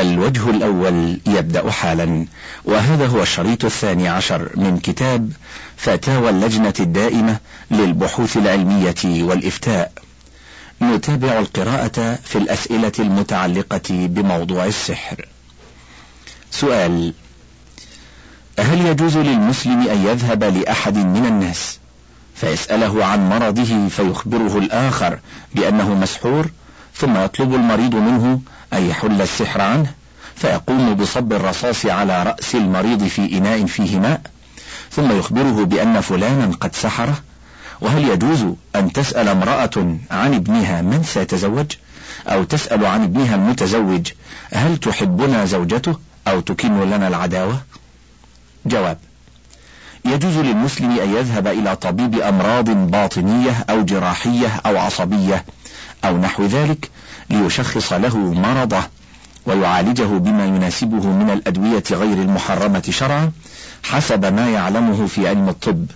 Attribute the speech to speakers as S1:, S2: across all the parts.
S1: الوجه الأول يبدأ حالا وهذا هو الشريط الثاني عشر من كتاب فتاوى اللجنة الدائمة للبحوث العلمية والإفتاء. نتابع القراءة في الأسئلة المتعلقة بموضوع السحر. سؤال هل يجوز للمسلم أن يذهب لأحد من الناس فيسأله عن مرضه فيخبره الآخر بأنه مسحور ثم يطلب المريض منه أن يحل السحر عنه فيقوم بصب الرصاص على رأس المريض في إناء فيه ماء ثم يخبره بأن فلانا قد سحره وهل يجوز أن تسأل امرأة عن ابنها من سيتزوج؟ أو تسأل عن ابنها المتزوج هل تحبنا زوجته أو تكن لنا العداوة؟ جواب يجوز للمسلم أن يذهب إلى طبيب أمراض باطنية أو جراحية أو عصبية أو نحو ذلك ليشخص له مرضه ويعالجه بما يناسبه من الأدوية غير المحرمة شرعا حسب ما يعلمه في علم الطب.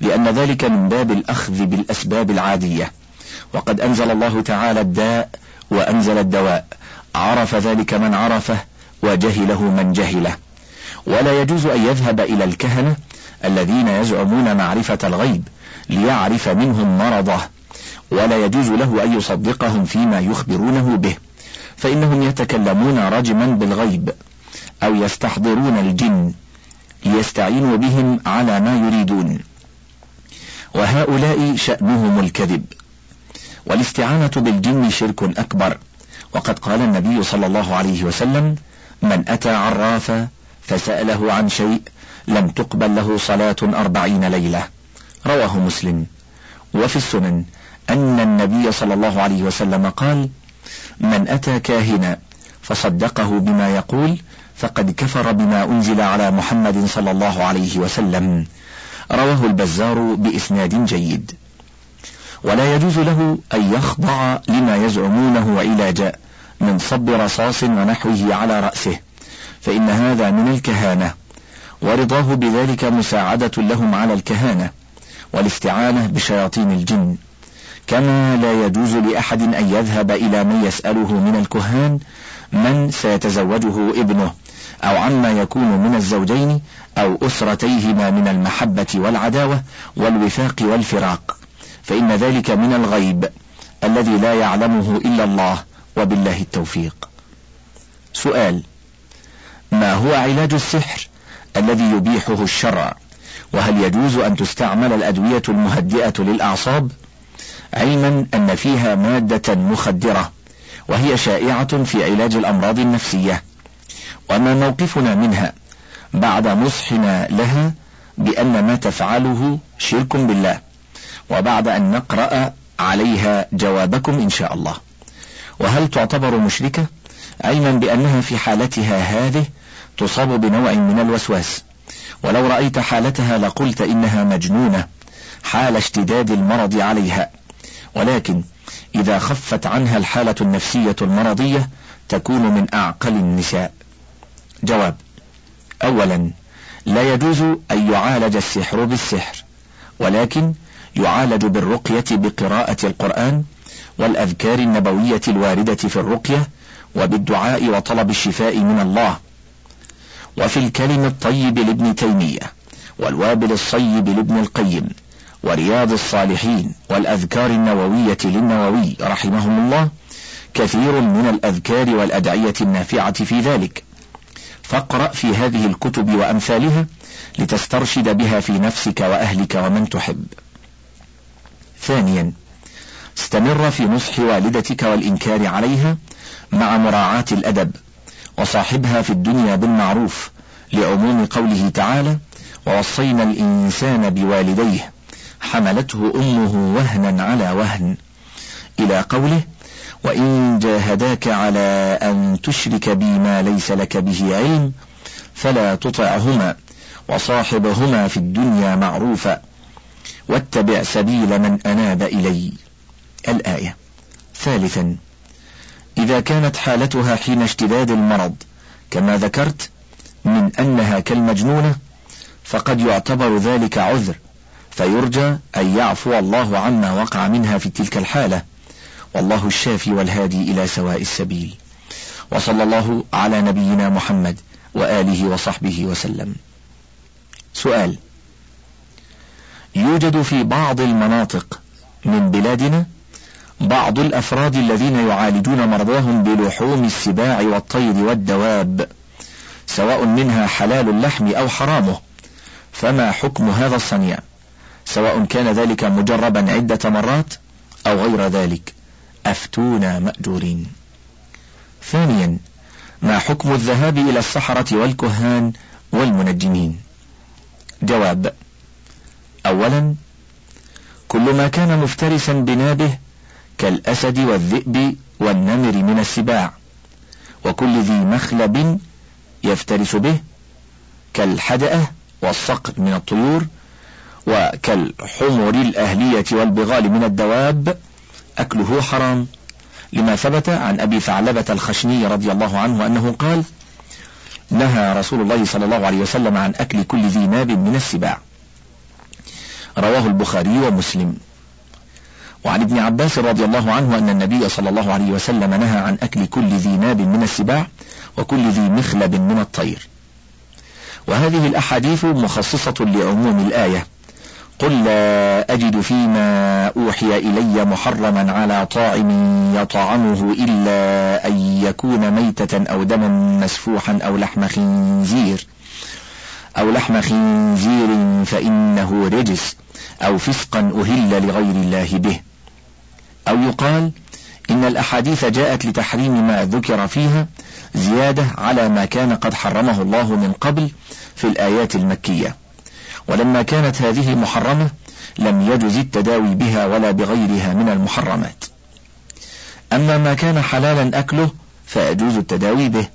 S1: لأن ذلك من باب الأخذ بالأسباب العادية. وقد أنزل الله تعالى الداء وأنزل الدواء. عرف ذلك من عرفه وجهله من جهله. ولا يجوز أن يذهب إلى الكهنة الذين يزعمون معرفة الغيب ليعرف منهم مرضه. ولا يجوز له أن يصدقهم فيما يخبرونه به فإنهم يتكلمون رجما بالغيب أو يستحضرون الجن ليستعينوا بهم على ما يريدون. وهؤلاء شأنهم الكذب. والاستعانة بالجن شرك أكبر. وقد قال النبي صلى الله عليه وسلم من أتى عرافا فسأله عن شيء لم تقبل له صلاة أربعين ليلة رواه مسلم. وفي السنن أن النبي صلى الله عليه وسلم قال من أتى كاهنا فصدقه بما يقول فقد كفر بما أنزل على محمد صلى الله عليه وسلم. رواه البزار بإسناد جيد. ولا يجوز له أن يخضع لما يزعمونه علاجا من صب رصاص ونحوه على رأسه فإن هذا من الكهانة ورضاه بذلك مساعدة لهم على الكهانة والاستعانة بشياطين الجن. كما لا يجوز لأحد أن يذهب إلى من يسأله من الكهان من سيتزوجه ابنه أو عما يكون من الزوجين أو أسرتيهما من المحبة والعداوة والوفاق والفراق. فإن ذلك من الغيب الذي لا يعلمه إلا الله وبالله التوفيق. سؤال ما هو علاج السحر الذي يبيحه الشرع؟ وهل يجوز أن تستعمل الأدوية المهدئة للأعصاب؟ علما أن فيها مادة مخدرة وهي شائعة في علاج الأمراض النفسية. وما موقفنا منها بعد نصحنا لها بأن ما تفعله شرك بالله وبعد أن نقرأ عليها جوابكم إن شاء الله. وهل تعتبر مشركة؟ علما بأنها في حالتها هذه تصاب بنوع من الوسواس. ولو رأيت حالتها لقلت إنها مجنونة حال اشتداد المرض عليها. ولكن إذا خفت عنها الحالة النفسية المرضية تكون من أعقل النساء. جواب أولا لا يجوز أن يعالج السحر بالسحر ولكن يعالج بالرقية بقراءة القرآن والأذكار النبوية الواردة في الرقية وبالدعاء وطلب الشفاء من الله. وفي الكلم الطيب لابن تيمية والوابل الصيب لابن القيم. ورياض الصالحين والأذكار النووية للنووي رحمهم الله كثير من الأذكار والأدعية النافعة في ذلك. فاقرأ في هذه الكتب وأمثالها لتسترشد بها في نفسك وأهلك ومن تحب. ثانيا استمر في نصح والدتك والإنكار عليها مع مراعاة الأدب وصاحبها في الدنيا بالمعروف لعموم قوله تعالى ووصينا الإنسان بوالديه حملته أمه وهنا على وهن. إلى قوله وإن جاهداك على أن تشرك بي ما ليس لك به علم فلا تطعهما وصاحبهما في الدنيا معروفا واتبع سبيل من أناب إلي. الآية. ثالثا إذا كانت حالتها حين اشتداد المرض كما ذكرت من أنها كالمجنونة فقد يعتبر ذلك عذر. فيرجى أن يعفو الله عما وقع منها في تلك الحالة. والله الشافي والهادي إلى سواء السبيل. وصلى الله على نبينا محمد وآله وصحبه وسلم. سؤال يوجد في بعض المناطق من بلادنا بعض الأفراد الذين يعالجون مرضاهم بلحوم السباع والطير والدواب سواء منها حلال اللحم أو حرامه. فما حكم هذا الصنيع؟ سواء كان ذلك مجربا عدة مرات أو غير ذلك. أفتونا مأجورين. ثانيا ما حكم الذهاب إلى السحرة والكهان والمنجمين؟ جواب أولا كل ما كان مفترسا بنابه كالأسد والذئب والنمر من السباع وكل ذي مخلب يفترس به كالحدأة والصقر من الطيور وكالحمر الأهلية والبغال من الدواب أكله حرام. لما ثبت عن أبي ثعلبة الخشني رضي الله عنه أنه قال نهى رسول الله صلى الله عليه وسلم عن أكل كل ذي ناب من السباع. رواه البخاري ومسلم. وعن ابن عباس رضي الله عنه أن النبي صلى الله عليه وسلم نهى عن أكل كل ذي ناب من السباع وكل ذي مخلب من الطير. وهذه الأحاديث مخصصة لعموم الآية. قل لا أجد فيما أوحي إلي محرما على طاعم يطعمه إلا أن يكون ميتة أو دما مسفوحا أو لحم خنزير. أو لحم خنزير فإنه رجس أو فسقا أهل لغير الله به. أو يقال إن الأحاديث جاءت لتحريم ما ذكر فيها زيادة على ما كان قد حرمه الله من قبل في الآيات المكية. ولما كانت هذه محرمة لم يجز التداوي بها ولا بغيرها من المحرمات. أما ما كان حلالا أكله فيجوز التداوي به.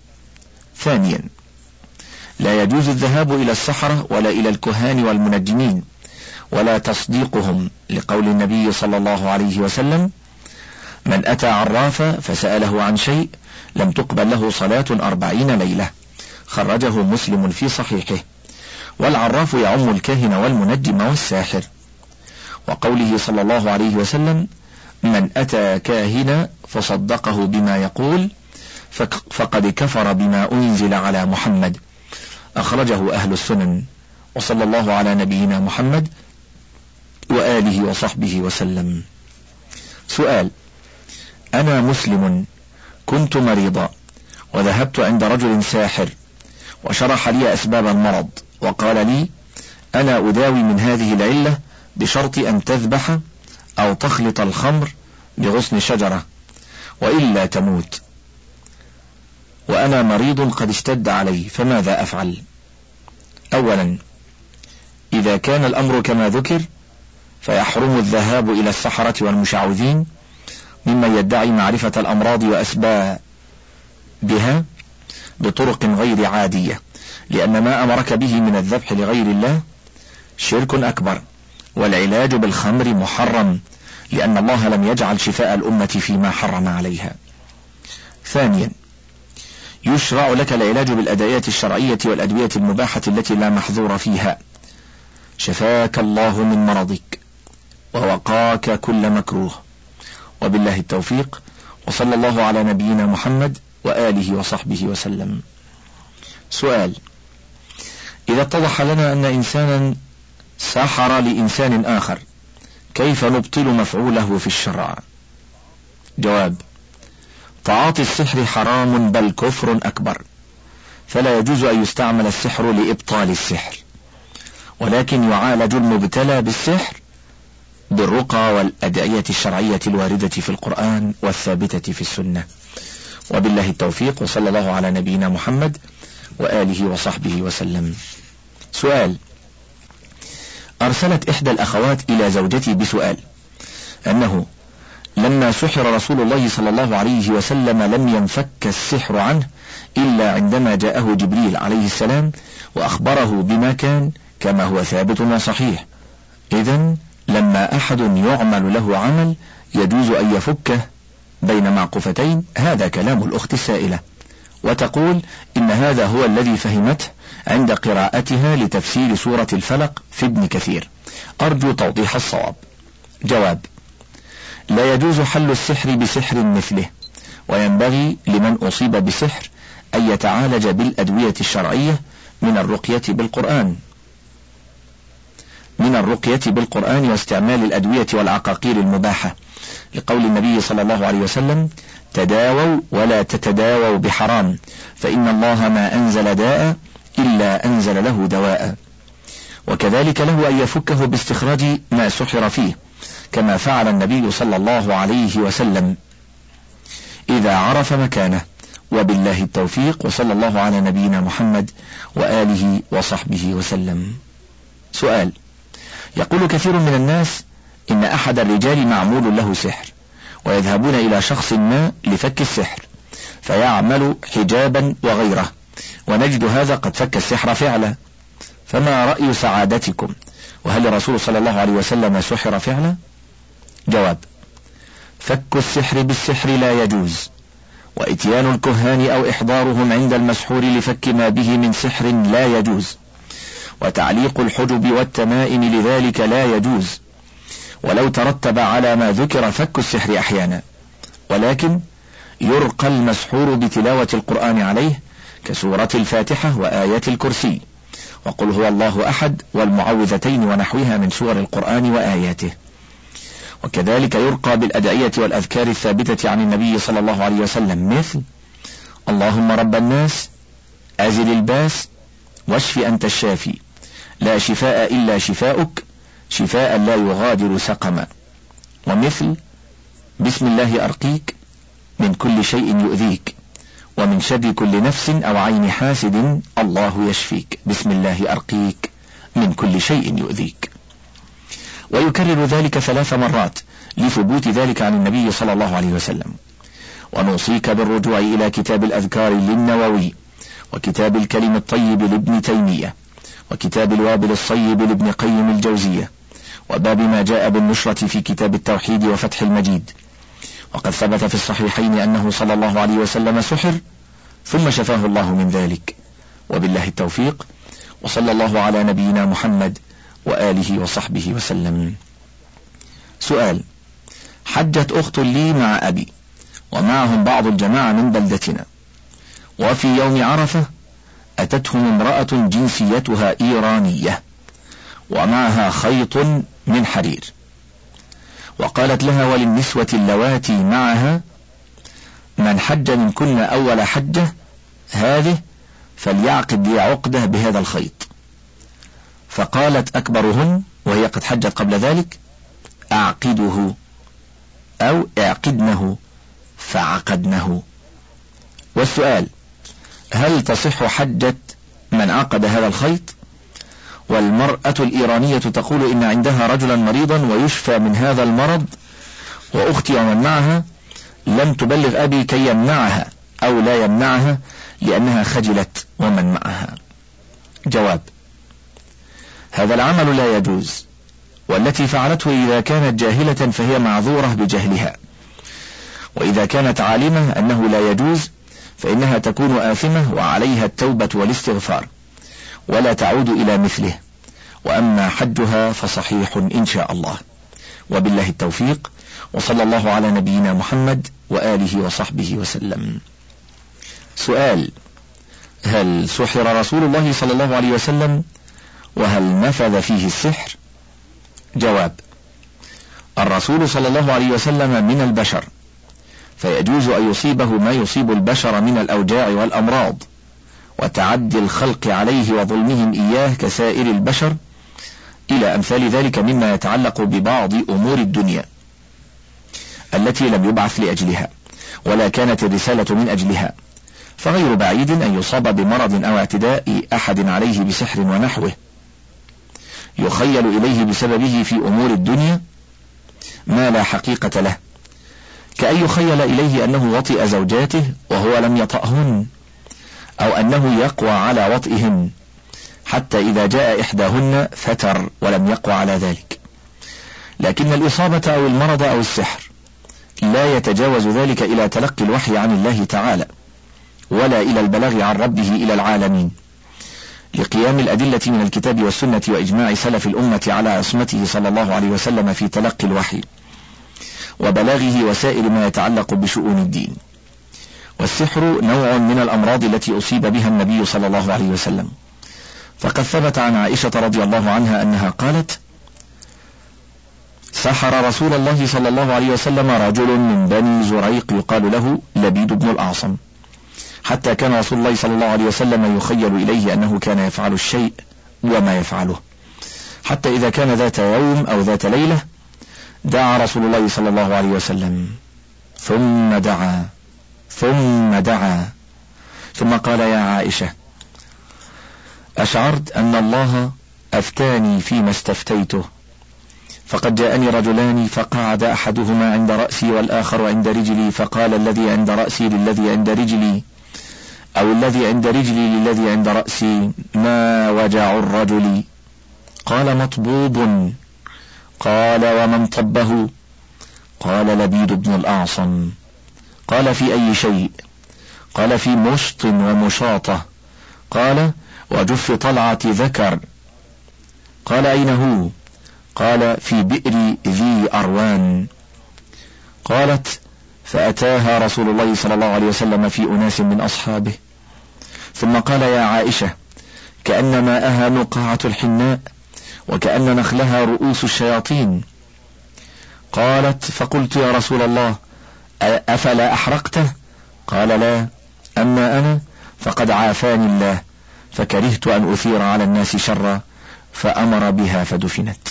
S1: ثانيا لا يجوز الذهاب إلى السحرة ولا إلى الكهان والمنجمين ولا تصديقهم لقول النبي صلى الله عليه وسلم من أتى عرافا فسأله عن شيء لم تقبل له صلاة أربعين ليلة. خرجه مسلم في صحيحه. والعراف يعم الكاهن والمنجم والساحر. وقوله صلى الله عليه وسلم من أتى كاهنا فصدقه بما يقول فقد كفر بما أنزل على محمد. أخرجه أهل السنن. وصلى الله على نبينا محمد وآله وصحبه وسلم. سؤال أنا مسلم كنت مريضا وذهبت عند رجل ساحر وشرح لي أسباب المرض. وقال لي أنا أداوي من هذه العلة بشرط أن تذبح أو تخلط الخمر بغصن شجرة وإلا تموت. وأنا مريض قد اشتد علي فماذا أفعل؟ أولا إذا كان الأمر كما ذكر فيحرم الذهاب إلى السحرة والمشعوذين ممن يدعي معرفة الأمراض وأسبابها بطرق غير عادية. لأن ما أمرك به من الذبح لغير الله شرك أكبر والعلاج بالخمر محرم لأن الله لم يجعل شفاء الأمة فيما حرم عليها. ثانيا يشرع لك العلاج بالأدعية الشرعية والأدوية المباحة التي لا محظور فيها. شفاك الله من مرضك ووقاك كل مكروه. وبالله التوفيق وصلى الله على نبينا محمد وآله وصحبه وسلم. سؤال. إذا اتضح لنا أن إنسانا سحر لإنسان آخر كيف نبطل مفعوله في الشرع؟ جواب تعاطي السحر حرام بل كفر أكبر فلا يجوز أن يستعمل السحر لإبطال السحر. ولكن يعالج المبتلى بالسحر بالرقى والأدعية الشرعية الواردة في القرآن والثابتة في السنة. وبالله التوفيق وصلى الله على نبينا محمد وآله وصحبه وسلم. سؤال. أرسلت إحدى الأخوات إلى زوجتي بسؤال. أنه لما سحر رسول الله صلى الله عليه وسلم لم ينفك السحر عنه إلا عندما جاءه جبريل عليه السلام وأخبره بما كان كما هو ثابت وصحيح إذا لما أحد يعمل له عمل يجوز أن يفكه بين معقفتين هذا كلام الأخت السائلة. وتقول إن هذا هو الذي فهمته عند قراءتها لتفسير سورة الفلق في ابن كثير. أرجو توضيح الصواب. جواب لا يجوز حل السحر بسحر مثله وينبغي لمن أصيب بسحر أن يتعالج بالأدوية الشرعية من الرقية بالقرآن. من الرقية بالقرآن واستعمال الأدوية والعقاقير المباحة. لقول النبي صلى الله عليه وسلم تداووا ولا تتداووا بحرام فإن الله ما أنزل داء إلا أنزل له دواء. وكذلك له أن يفكه باستخراج ما سحر فيه كما فعل النبي صلى الله عليه وسلم. إذا عرف مكانه وبالله التوفيق وصلى الله على نبينا محمد وآله وصحبه وسلم. سؤال يقول كثير من الناس إن أحد الرجال معمول له سحر ويذهبون إلى شخص ما لفك السحر فيعمل حجابا وغيره ونجد هذا قد فك السحر فعلا. فما رأي سعادتكم؟ وهل الرسول صلى الله عليه وسلم سحر فعلا؟ جواب فك السحر بالسحر لا يجوز وإتيان الكهان أو إحضارهم عند المسحور لفك ما به من سحر لا يجوز وتعليق الحجب والتمائم لذلك لا يجوز. ولو ترتب على ما ذكر فك السحر أحيانا. ولكن يرقى المسحور بتلاوة القرآن عليه كسورة الفاتحة وآية الكرسي. وقل هو الله أحد والمعوذتين ونحوها من سور القرآن وآياته. وكذلك يرقى بالأدعية والأذكار الثابتة عن النبي صلى الله عليه وسلم مثل اللهم رب الناس أزل الباس واشف أنت الشافي. لا شفاء إلا شفاؤك شفاء لا يغادر سقما. ومثل بسم الله أرقيك من كل شيء يؤذيك ومن شر كل نفس أو عين حاسد الله يشفيك. بسم الله أرقيك من كل شيء يؤذيك. ويكرر ذلك ثلاث مرات لثبوت ذلك عن النبي صلى الله عليه وسلم. ونوصيك بالرجوع إلى كتاب الأذكار للنووي وكتاب الكلم الطيب لابن تيمية وكتاب الوابل الصيب لابن قيم الجوزية وباب ما جاء بالنشرة في كتاب التوحيد وفتح المجيد. وقد ثبت في الصحيحين أنه صلى الله عليه وسلم سحر ثم شفاه الله من ذلك. وبالله التوفيق وصلى الله على نبينا محمد وآله وصحبه وسلم. سؤال حجت أخت لي مع أبي ومعهم بعض الجماعة من بلدتنا. وفي يوم عرفة أتتهم امرأة جنسيتها إيرانية ومعها خيط من حرير. وقالت لها وللنسوة اللواتي معها من حج منكن أول حجة هذه فليعقد لي عقدة بهذا الخيط. فقالت أكبرهن وهي قد حجت قبل ذلك أعقده أو اعقدنه فعقدنه. والسؤال هل تصح حجة من عقد هذا الخيط؟ والمرأة الإيرانية تقول إن عندها رجلا مريضا ويشفى من هذا المرض وأختي ومن معها لم تبلغ أبي كي يمنعها أو لا يمنعها لأنها خجلت ومن معها. جواب هذا العمل لا يجوز والتي فعلته إذا كانت جاهلة فهي معذورة بجهلها. وإذا كانت عالمة أنه لا يجوز فإنها تكون آثمة وعليها التوبة والاستغفار. ولا تعود إلى مثله. وأما حجها فصحيح إن شاء الله. وبالله التوفيق. وصلى الله على نبينا محمد وآله وصحبه وسلم. سؤال. هل سحر رسول الله صلى الله عليه وسلم؟ وهل نفذ فيه السحر؟ جواب. الرسول صلى الله عليه وسلم من البشر. فيجوز أن يصيبه ما يصيب البشر من الأوجاع والأمراض. وتعدي الخلق عليه وظلمهم إياه كسائر البشر إلى أمثال ذلك مما يتعلق ببعض أمور الدنيا التي لم يبعث لأجلها ولا كانت الرسالة من أجلها فغير بعيد أن يصاب بمرض أو اعتداء أحد عليه بسحر ونحوه يخيل إليه بسببه في أمور الدنيا ما لا حقيقة له كأن يخيل إليه أنه وطئ زوجاته وهو لم يطأهن أو أنه يقوى على وطئهن حتى إذا جاء إحداهن فتر ولم يقوى على ذلك. لكن الإصابة أو المرض أو السحر لا يتجاوز ذلك إلى تلقي الوحي عن الله تعالى ولا إلى البلاغ عن ربه إلى العالمين. لقيام الأدلة من الكتاب والسنة وإجماع سلف الأمة على عصمته صلى الله عليه وسلم في تلقي الوحي وبلاغه وسائر ما يتعلق بشؤون الدين. والسحر نوع من الأمراض التي أصيب بها النبي صلى الله عليه وسلم. فقد ثبت عن عائشة رضي الله عنها أنها قالت سحر رسول الله صلى الله عليه وسلم رجل من بني زريق يقال له لبيد بن الأعصم. حتى كان رسول الله صلى الله عليه وسلم يخيل إليه أنه كان يفعل الشيء وما يفعله. حتى إذا كان ذات يوم أو ذات ليلة دعا رسول الله صلى الله عليه وسلم ثم دعا. ثم دعا. ثم قال يا عائشة أشعرت أن الله أفتاني فيما استفتيته فقد جاءني رجلان فقعد أحدهما عند رأسي والآخر عند رجلي فقال الذي عند رأسي للذي عند رجلي أو الذي عند رجلي للذي عند رأسي ما وجع الرجل؟ قال مطبوب. قال ومن طبه قال لبيد بن الأعصم. قال في أي شيء؟ قال في مشط ومشاطة. قال وجف طلعة ذكر. قال أين هو؟ قال في بئر ذي أروان. قالت فأتاها رسول الله صلى الله عليه وسلم في أناس من أصحابه. ثم قال يا عائشة كأن ماءها نقاعة الحناء وكأن نخلها رؤوس الشياطين. قالت فقلت يا رسول الله أفلا أحرقته؟ قال لا. أما أنا فقد عافاني الله فكرهت أن أثير على الناس شرا فأمر بها فدفنت.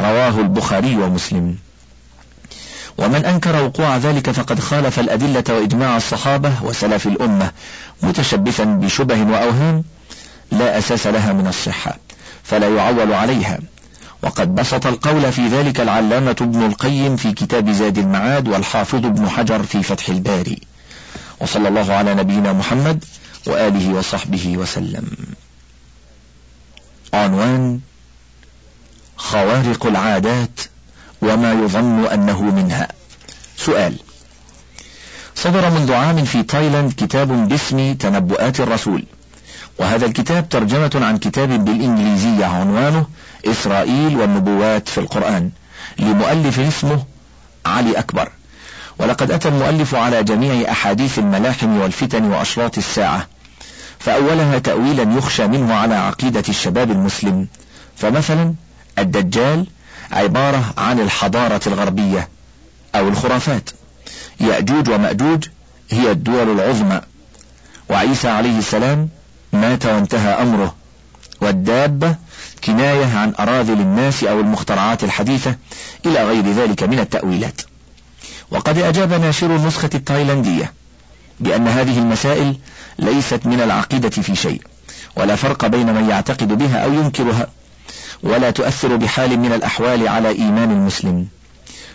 S1: رواه البخاري ومسلم. ومن أنكر وقوع ذلك فقد خالف الأدلة وإجماع الصحابة وسلف الأمة متشبثا بشبه وأوهام لا أساس لها من الصحة فلا يعول عليها. وقد بسط القول في ذلك العلامة ابن القيم في كتاب زاد المعاد والحافظ ابن حجر في فتح الباري. وصلى الله على نبينا محمد وآله وصحبه وسلم. عنوان خوارق العادات وما يظن أنه منها. سؤال صدر منذ عام في تايلاند كتاب باسم تنبؤات الرسول. وهذا الكتاب ترجمة عن كتاب بالإنجليزية عنوانه إسرائيل والنبوات في القرآن لمؤلف اسمه علي أكبر. ولقد أتى المؤلف على جميع أحاديث الملاحم والفتن وأشراط الساعة فأولها تأويلا يخشى منه على عقيدة الشباب المسلم فمثلا الدجال عبارة عن الحضارة الغربية أو الخرافات. يأجوج ومأجوج هي الدول العظمى. وعيسى عليه السلام مات وانتهى أمره. والدابة كناية عن أراذل الناس أو المخترعات الحديثة إلى غير ذلك من التأويلات. وقد أجاب ناشر النسخة التايلاندية بأن هذه المسائل ليست من العقيدة في شيء ولا فرق بين من يعتقد بها أو ينكرها ولا تؤثر بحال من الأحوال على إيمان المسلم.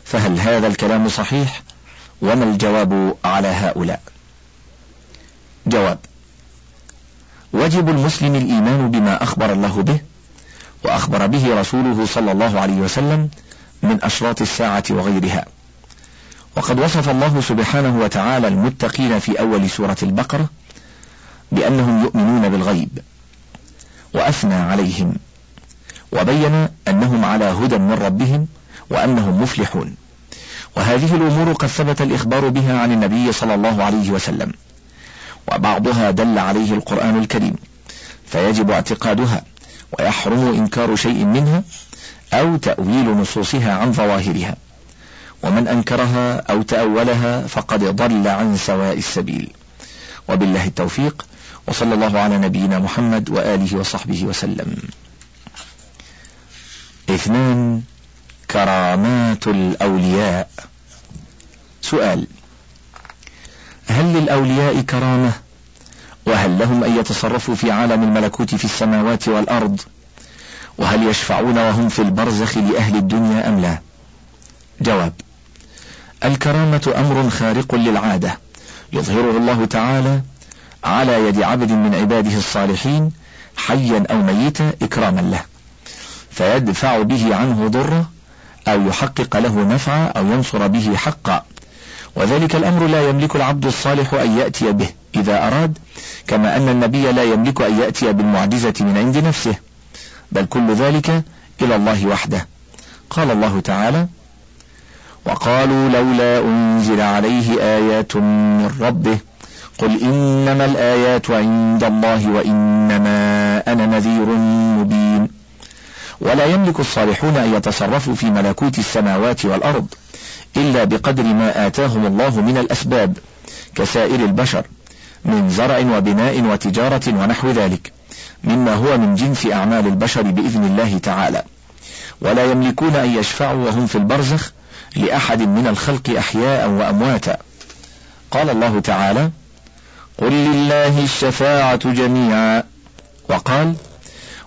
S1: فهل هذا الكلام صحيح؟ وما الجواب على هؤلاء؟ جواب وجب المسلم الإيمان بما أخبر الله به وأخبر به رسوله صلى الله عليه وسلم من أشراط الساعة وغيرها. وقد وصف الله سبحانه وتعالى المتقين في أول سورة البقرة بأنهم يؤمنون بالغيب وأثنى عليهم وبين أنهم على هدى من ربهم وأنهم مفلحون. وهذه الأمور قد ثبت الإخبار بها عن النبي صلى الله عليه وسلم. وبعضها دل عليه القرآن الكريم فيجب اعتقادها ويحرم إنكار شيء منها أو تأويل نصوصها عن ظواهرها. ومن أنكرها أو تأولها فقد ضل عن سواء السبيل. وبالله التوفيق وصلى الله على نبينا محمد وآله وصحبه وسلم. اثنان كرامات الأولياء. سؤال هل للأولياء كرامة؟ وهل لهم أن يتصرفوا في عالم الملكوت في السماوات والأرض؟ وهل يشفعون وهم في البرزخ لأهل الدنيا أم لا؟ جواب الكرامة أمر خارق للعادة يظهره الله تعالى على يد عبد من عباده الصالحين حيا أو ميتا إكراما له فيدفع به عنه ضره أو يحقق له نفعا أو ينصر به حقا. وذلك الأمر لا يملك العبد الصالح أن يأتي به إذا أراد كما أن النبي لا يملك أن يأتي بالمعجزة من عند نفسه بل كل ذلك إلى الله وحده. قال الله تعالى وقالوا لولا أنزل عليه آيات من ربه قل إنما الآيات عند الله وإنما أنا نذير مبين. ولا يملك الصالحون أن يتصرفوا في ملكوت السماوات والأرض. إلا بقدر ما آتاهم الله من الأسباب كسائر البشر من زرع وبناء وتجارة ونحو ذلك مما هو من جنس أعمال البشر بإذن الله تعالى. ولا يملكون أن يشفعوا وهم في البرزخ لأحد من الخلق أحياء وأمواتا. قال الله تعالى قل لله الشفاعة جميعا وقال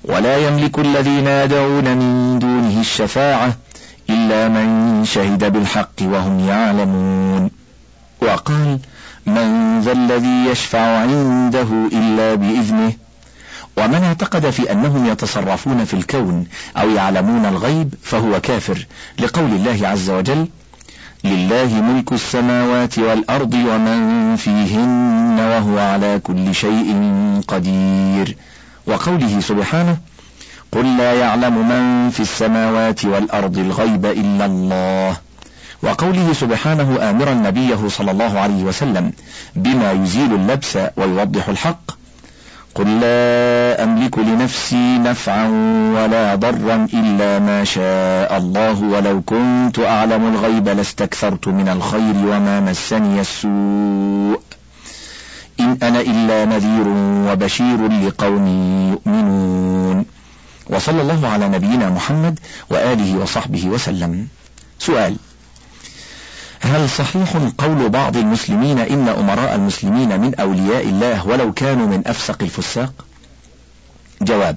S1: ولا يملك الذين يدعون من دونه الشفاعة إلا من شهد بالحق وهم يعلمون. وقال من ذا الذي يشفع عنده إلا بإذنه ومن اعتقد في أنهم يتصرفون في الكون أو يعلمون الغيب فهو كافر لقول الله عز وجل لله ملك السماوات والأرض ومن فيهن وهو على كل شيء قدير وقوله سبحانه قل لا يعلم من في السماوات والأرض الغيب إلا الله. وقوله سبحانه آمرا نبيه صلى الله عليه وسلم بما يزيل اللبس ويوضح الحق. قل لا أملك لنفسي نفعا ولا ضرا إلا ما شاء الله ولو كنت أعلم الغيب لاستكثرت من الخير وما مسني السوء. إن أنا إلا نذير وبشير لقوم يؤمنون. وصلى الله على نبينا محمد وآله وصحبه وسلم. سؤال هل صحيح قول بعض المسلمين إن أمراء المسلمين من أولياء الله ولو كانوا من أفسق الفساق؟ جواب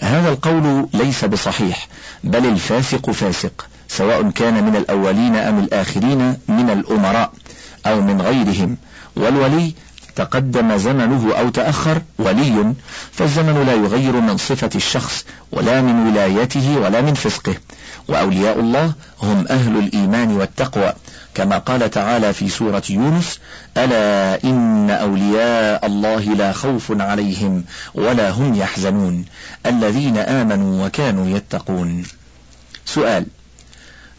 S1: هذا القول ليس بصحيح بل الفاسق فاسق سواء كان من الأولين أم الآخرين من الأمراء أو من غيرهم والولي تقدم زمنه أو تأخر ولي فالزمن لا يغير من صفة الشخص ولا من ولايته ولا من فسقه. وأولياء الله هم أهل الإيمان والتقوى. كما قال تعالى في سورة يونس ألا إن أولياء الله لا خوف عليهم ولا هم يحزنون. الذين آمنوا وكانوا يتقون. سؤال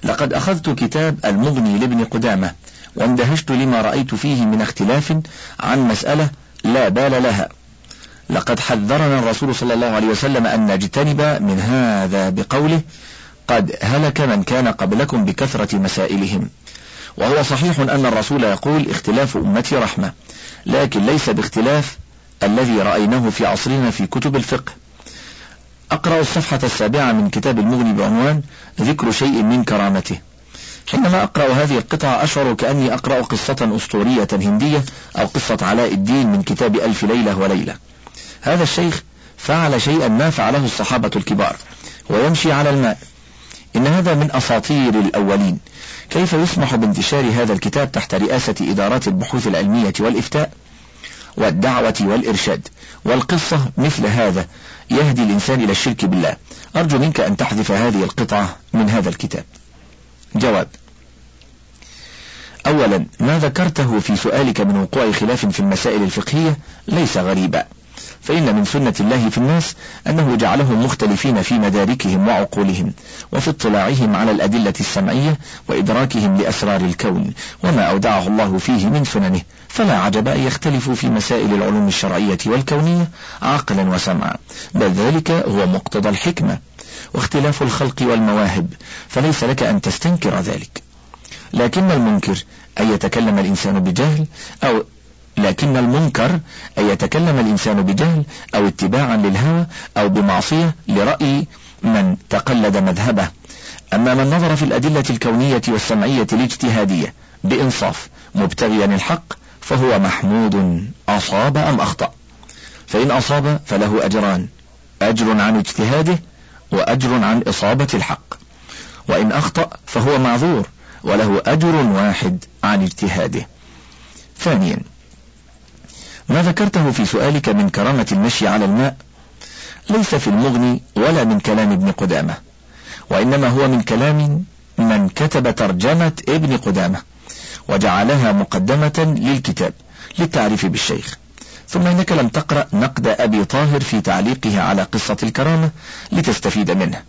S1: لقد أخذت كتاب المغني لابن قدامة. واندهشت لما رأيت فيه من اختلاف عن مسألة لا بال لها. لقد حذرنا الرسول صلى الله عليه وسلم أن نجتنب من هذا بقوله قد هلك من كان قبلكم بكثرة مسائلهم. وهو صحيح أن الرسول يقول اختلاف أمتي رحمة لكن ليس باختلاف الذي رأيناه في عصرنا في كتب الفقه. أقرأ الصفحة السابعة من كتاب المغني بعنوان ذكر شيء من كرامته. حينما أقرأ هذه القطعة أشعر كأني أقرأ قصة أسطورية هندية أو قصة علاء الدين من كتاب ألف ليلة وليلة. هذا الشيخ فعل شيئا ما فعله الصحابة الكبار ويمشي على الماء. إن هذا من أساطير الأولين. كيف يسمح بانتشار هذا الكتاب تحت رئاسة إدارات البحوث العلمية والإفتاء؟ والدعوة والإرشاد. والقصة مثل هذا يهدي الإنسان إلى الشرك بالله. أرجو منك أن تحذف هذه القطعة من هذا الكتاب. جواب. أولا ما ذكرته في سؤالك من وقوع خلاف في المسائل الفقهية ليس غريبا. فإن من سنة الله في الناس أنه جعلهم مختلفين في مداركهم وعقولهم وفي اطلاعهم على الأدلة السمعية وإدراكهم لأسرار الكون وما أودعه الله فيه من سننه فلا عجب أن يختلفوا في مسائل العلوم الشرعية والكونية عقلا وسمعا. بل ذلك هو مقتضى الحكمة. واختلاف الخلق والمواهب فليس لك أن تستنكر ذلك. لكن المنكر أن يتكلم الإنسان بجهل أو لكن المنكر أن يتكلم الإنسان بجهل أو اتباعا للهوى أو بمعصية لرأي من تقلد مذهبه. أما من نظر في الأدلة الكونية والسمعية الاجتهادية بإنصاف مبتغيا الحق فهو محمود أصاب أم أخطأ؟ فإن أصاب فله أجران. أجر عن اجتهاده وأجر عن إصابة الحق. وإن أخطأ فهو معذور وله أجر واحد عن اجتهاده. ثانيا ما ذكرته في سؤالك من كرامة المشي على الماء؟ ليس في المغني ولا من كلام ابن قدامة وإنما هو من كلام من كتب ترجمة ابن قدامة وجعلها مقدمة للكتاب للتعريف بالشيخ. ثم إنك لم تقرأ نقد أبي طاهر في تعليقه على قصة الكرامة لتستفيد منه.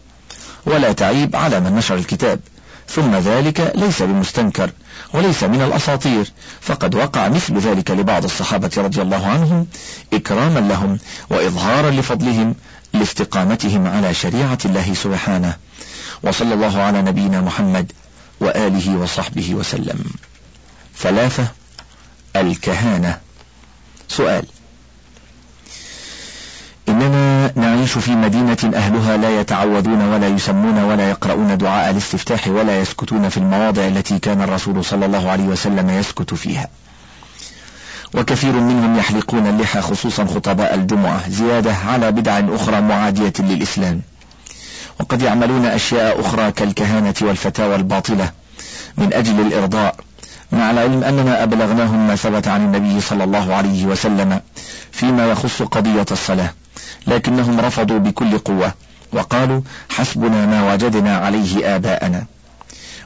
S1: ولا تعيب على من نشر الكتاب. ثم ذلك ليس بمستنكر وليس من الأساطير. فقد وقع مثل ذلك لبعض الصحابة رضي الله عنهم إكراما لهم وإظهارا لفضلهم لاستقامتهم على شريعة الله سبحانه. وصلى الله على نبينا محمد وآله وصحبه وسلم. ثلاثة الكهانة. سؤال نعيش في مدينة أهلها لا يتعوذون ولا يسمون ولا يقرؤون دعاء الاستفتاح ولا يسكتون في المواضع التي كان الرسول صلى الله عليه وسلم يسكت فيها. وكثير منهم يحلقون اللحى خصوصا خطباء الجمعة زيادة على بدع أخرى معادية للإسلام. وقد يعملون أشياء أخرى كالكهانة والفتاوى الباطلة من أجل الإرضاء مع العلم أننا أبلغناهم ما ثبت عن النبي صلى الله عليه وسلم فيما يخص قضية الصلاة. لكنهم رفضوا بكل قوة وقالوا حسبنا ما وجدنا عليه آباءنا.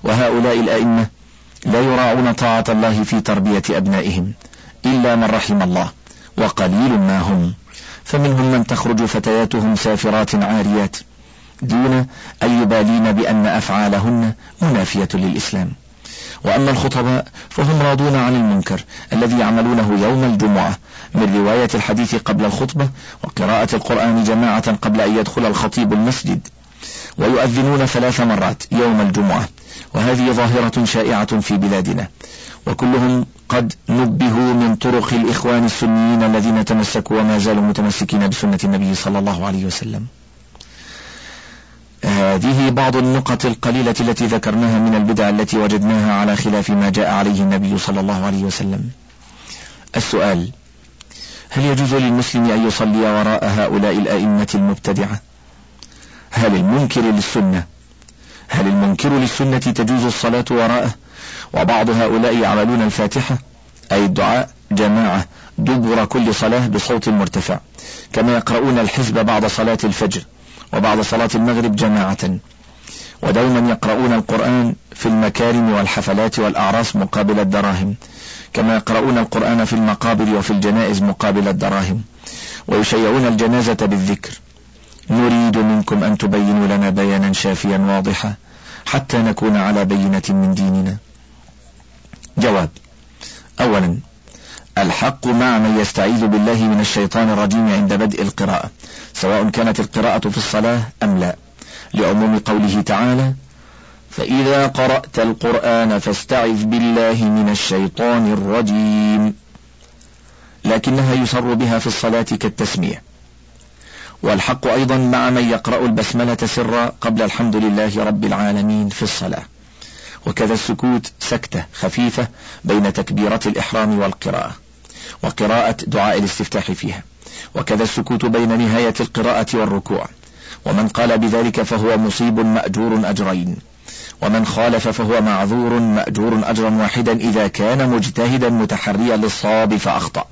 S1: وهؤلاء الأئمة لا يراعون طاعة الله في تربية أبنائهم إلا من رحم الله وقليل ما هم. فمنهم من تخرج فتياتهم سافرات عاريات دون أن يبالين بأن أفعالهن منافية للإسلام. وأما الخطباء فهم راضون عن المنكر الذي يعملونه يوم الجمعة من رواية الحديث قبل الخطبة وقراءة القرآن جماعة قبل أن يدخل الخطيب المسجد. ويؤذنون ثلاث مرات يوم الجمعة وهذه ظاهرة شائعة في بلادنا. وكلهم قد نبهوا من طرق الإخوان السنيين الذين تمسكوا وما زالوا متمسكين بسنة النبي صلى الله عليه وسلم. هذه بعض النقط القليلة التي ذكرناها من البدع التي وجدناها على خلاف ما جاء عليه النبي صلى الله عليه وسلم. السؤال هل يجوز للمسلم أن يصلي وراء هؤلاء الأئمة المبتدعة؟ هل المنكر للسنة؟ هل المنكر للسنة تجوز الصلاة وراءه؟ وبعض هؤلاء يعملون الفاتحة أي الدعاء جماعة دبر كل صلاة بصوت مرتفع كما يقرؤون الحزب بعد صلاة الفجر وبعد صلاة المغرب جماعة. ودوما يقرؤون القرآن في المكارم والحفلات والأعراس مقابل الدراهم. كما يقرؤون القرآن في المقابر وفي الجنائز مقابل الدراهم ويشيعون الجنازة بالذكر. نريد منكم أن تبينوا لنا بيانا شافيا واضحا حتى نكون على بينة من ديننا. جواب. أولا الحق مع من يستعيذ بالله من الشيطان الرجيم عند بدء القراءة سواء كانت القراءة في الصلاة أم لا لعموم قوله تعالى فإذا قرأت القرآن فاستعذ بالله من الشيطان الرجيم. لكنها يسر بها في الصلاة كالتسمية. والحق أيضا مع من يقرأ البسملة سرا قبل الحمد لله رب العالمين في الصلاة. وكذا السكوت سكتة خفيفة بين تكبيرة الإحرام والقراءة وقراءة دعاء الاستفتاح فيها. وكذا السكوت بين نهاية القراءة والركوع. ومن قال بذلك فهو مصيب مأجور أجرين. ومن خالف فهو معذور مأجور أجرا واحدا إذا كان مجتهدا متحريا للصواب فأخطأ.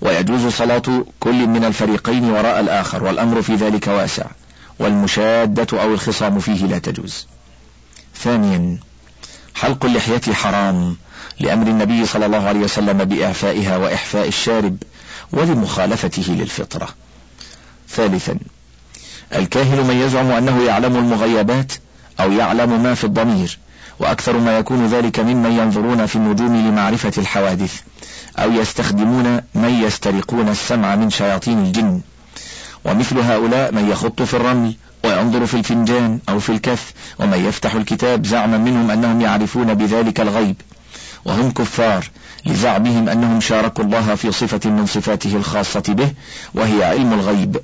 S1: ويجوز صلاة كل من الفريقين وراء الآخر والأمر في ذلك واسع والمشادة أو الخصام فيه لا تجوز. ثانيا حلق اللحية حرام لأمر النبي صلى الله عليه وسلم بإعفائها وإحفاء الشارب ولمخالفته للفطرة. ثالثا الكاهن من يزعم أنه يعلم المغيبات أو يعلم ما في الضمير وأكثر ما يكون ذلك ممن ينظرون في النجوم لمعرفة الحوادث أو يستخدمون من يسترقون السمع من شياطين الجن. ومثل هؤلاء من يخط في الرمل وينظر في الفنجان أو في الكف ومن يفتح الكتاب زعما منهم أنهم يعرفون بذلك الغيب. وهم كفار لزعمهم أنهم شاركوا الله في صفة من صفاته الخاصة به وهي علم الغيب.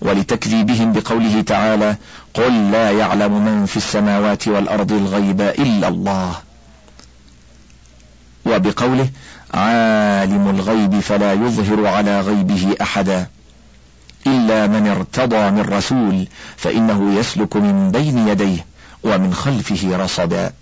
S1: ولتكذيبهم بقوله تعالى قل لا يعلم من في السماوات والأرض الغيب إلا الله. وبقوله عالم الغيب فلا يظهر على غيبه أحدا إلا من ارتضى من رسول فإنه يسلك من بين يديه ومن خلفه رصدا.